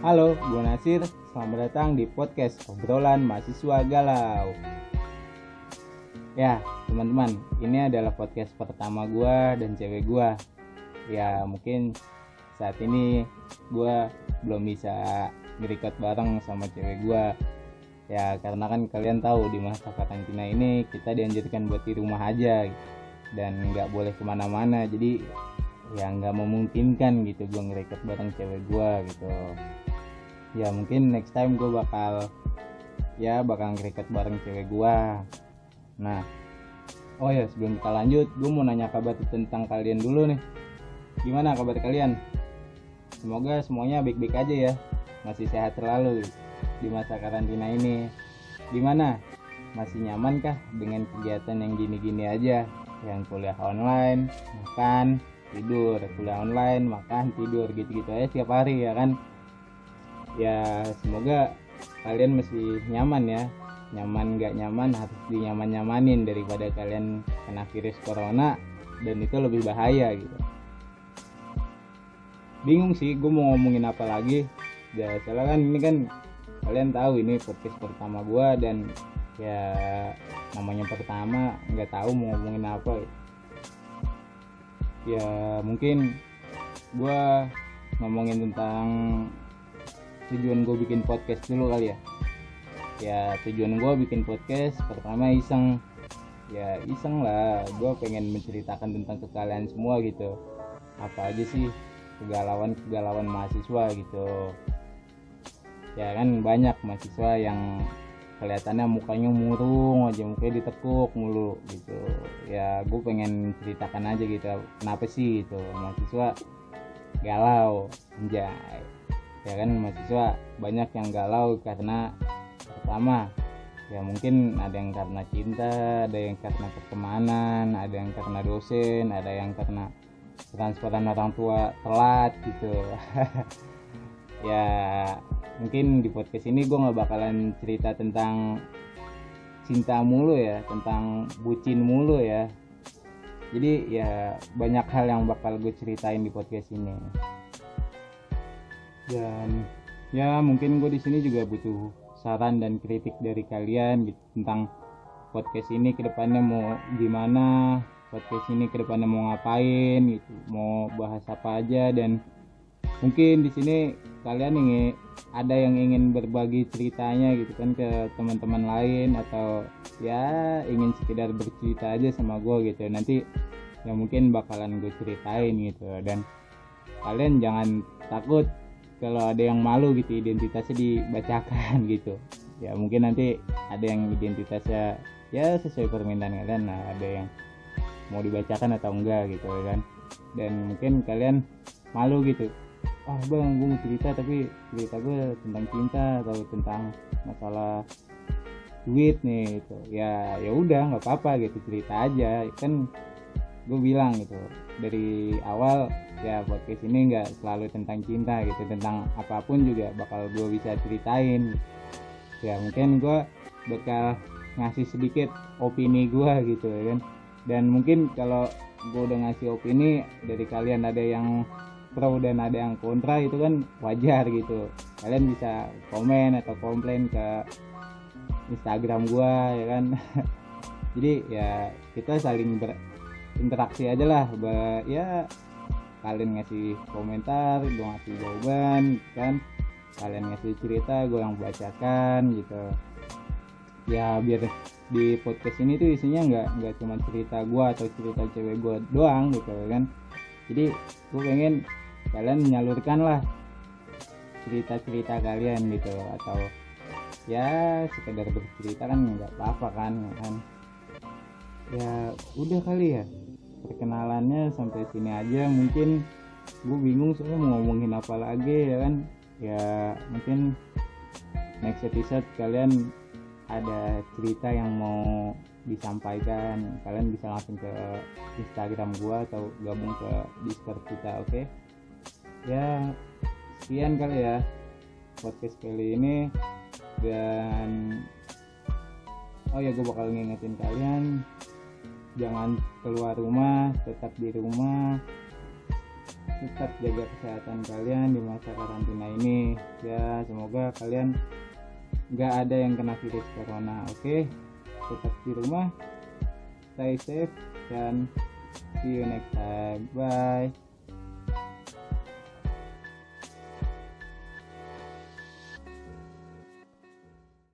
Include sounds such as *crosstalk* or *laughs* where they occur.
Halo, gue Nasir. Selamat datang di podcast obrolan mahasiswa galau. Ya, teman-teman, ini adalah podcast pertama gue dan cewek gue. Ya, mungkin saat ini gue belum bisa ngerecord bareng sama cewek gue. Ya, karena kan kalian tahu di masa karantina ini kita dianjurkan buat di rumah aja dan nggak boleh ke mana-mana. Jadi ya nggak memungkinkan gitu gue ngerecord bareng cewek gue gitu ya mungkin next time gue bakal ya bakal ngerecord bareng cewek gue nah oh ya sebelum kita lanjut gue mau nanya kabar tentang kalian dulu nih. Gimana kabar kalian? Semoga semuanya baik-baik aja ya. Masih sehat selalu di masa karantina ini. Gimana? Masih nyaman kah dengan kegiatan yang gini-gini aja? Yang kuliah online makan tidur. Kuliah online makan tidur gitu-gitu aja setiap hari ya kan ya semoga kalian masih nyaman ya. Nyaman nggak nyaman harus dinyaman nyamanin daripada kalian kena virus corona dan itu lebih bahaya gitu. Bingung sih gue mau ngomongin apa lagi. Ya soalnya kan ini kan kalian tahu ini podcast pertama gue dan ya namanya pertama nggak tahu mau ngomongin apa. Ya mungkin gue ngomongin tentang tujuan gue bikin podcast dulu kali ya. Ya tujuan gue bikin podcast pertama iseng. Ya iseng lah. Gue pengen menceritakan tentang ke kalian semua gitu. Apa aja sih kegalauan kegalauan mahasiswa gitu. Ya kan banyak mahasiswa yang kelihatannya mukanya murung aja mukanya ditekuk mulu gitu. Ya gue pengen ceritakan aja gitu kenapa sih itu mahasiswa galau anjay ya kan mahasiswa banyak yang galau karena pertama ya mungkin ada yang karena cinta ada yang karena pertemanan ada yang karena dosen ada yang karena transferan orang tua telat gitu. *laughs* Ya mungkin di podcast ini gue nggak bakalan cerita tentang cinta mulu ya tentang bucin mulu ya. Jadi ya banyak hal yang bakal gue ceritain di podcast ini dan ya mungkin gue di sini juga butuh saran dan kritik dari kalian tentang podcast ini ke depannya mau gimana podcast ini ke depannya mau ngapain gitu mau bahas apa aja. Dan mungkin di sini kalian ingin ada yang ingin berbagi ceritanya gitu kan ke teman-teman lain atau ya ingin sekedar bercerita aja sama gue gitu. Nanti ya mungkin bakalan gue ceritain gitu. Dan kalian jangan takut kalau ada yang malu gitu identitasnya dibacakan *laughs* gitu. Ya mungkin nanti ada yang identitasnya ya sesuai permintaan kalian nah ada yang mau dibacakan atau enggak gitu kan? Dan mungkin kalian malu gitu. Ah bang gue mau cerita tapi cerita gue tentang cinta atau tentang masalah duit nih itu ya ya udah nggak apa-apa gitu cerita aja. Kan gue bilang gitu dari awal ya podcast ini nggak selalu tentang cinta gitu tentang apa pun juga bakal gue bisa ceritain. Ya mungkin gue bakal ngasih sedikit opini gue gitu ya kan. Dan mungkin kalau gue udah ngasih opini dari kalian ada yang pro dan ada yang kontra itu kan wajar gitu. Kalian bisa komen atau komplain ke Instagram gua ya kan. *laughs* Jadi ya kita saling berinteraksi aja lah. Ya kalian ngasih komentar gue ngasih jawaban kan. Kalian ngasih cerita gue yang bacakan gitu. Ya biar di podcast ini tuh isinya nggak nggak cuma cerita gue atau cerita cewek gue doang gitu kan. Jadi gue pengen kalian menyalurkan lah cerita-cerita kalian gitu. Atau ya sekedar bercerita kan nggak apa-apa kan kan. Ya udah kali ya perkenalannya sampai sini aja mungkin gue bingung soalnya mau ngomongin apa lagi ya kan ya mungkin next episode kalian ada cerita yang mau disampaikan kalian bisa langsung ke Instagram gua atau gabung ke Discord kita oke okay? ya sekian kali ya podcast kali ini dan oh ya gue bakal ngingetin kalian jangan keluar rumah tetap di rumah. Tetap jaga kesehatan kalian di masa karantina ini. Ya semoga kalian nggak ada yang kena virus corona oke? Tetap di rumah stay safe dan see you next time. Bye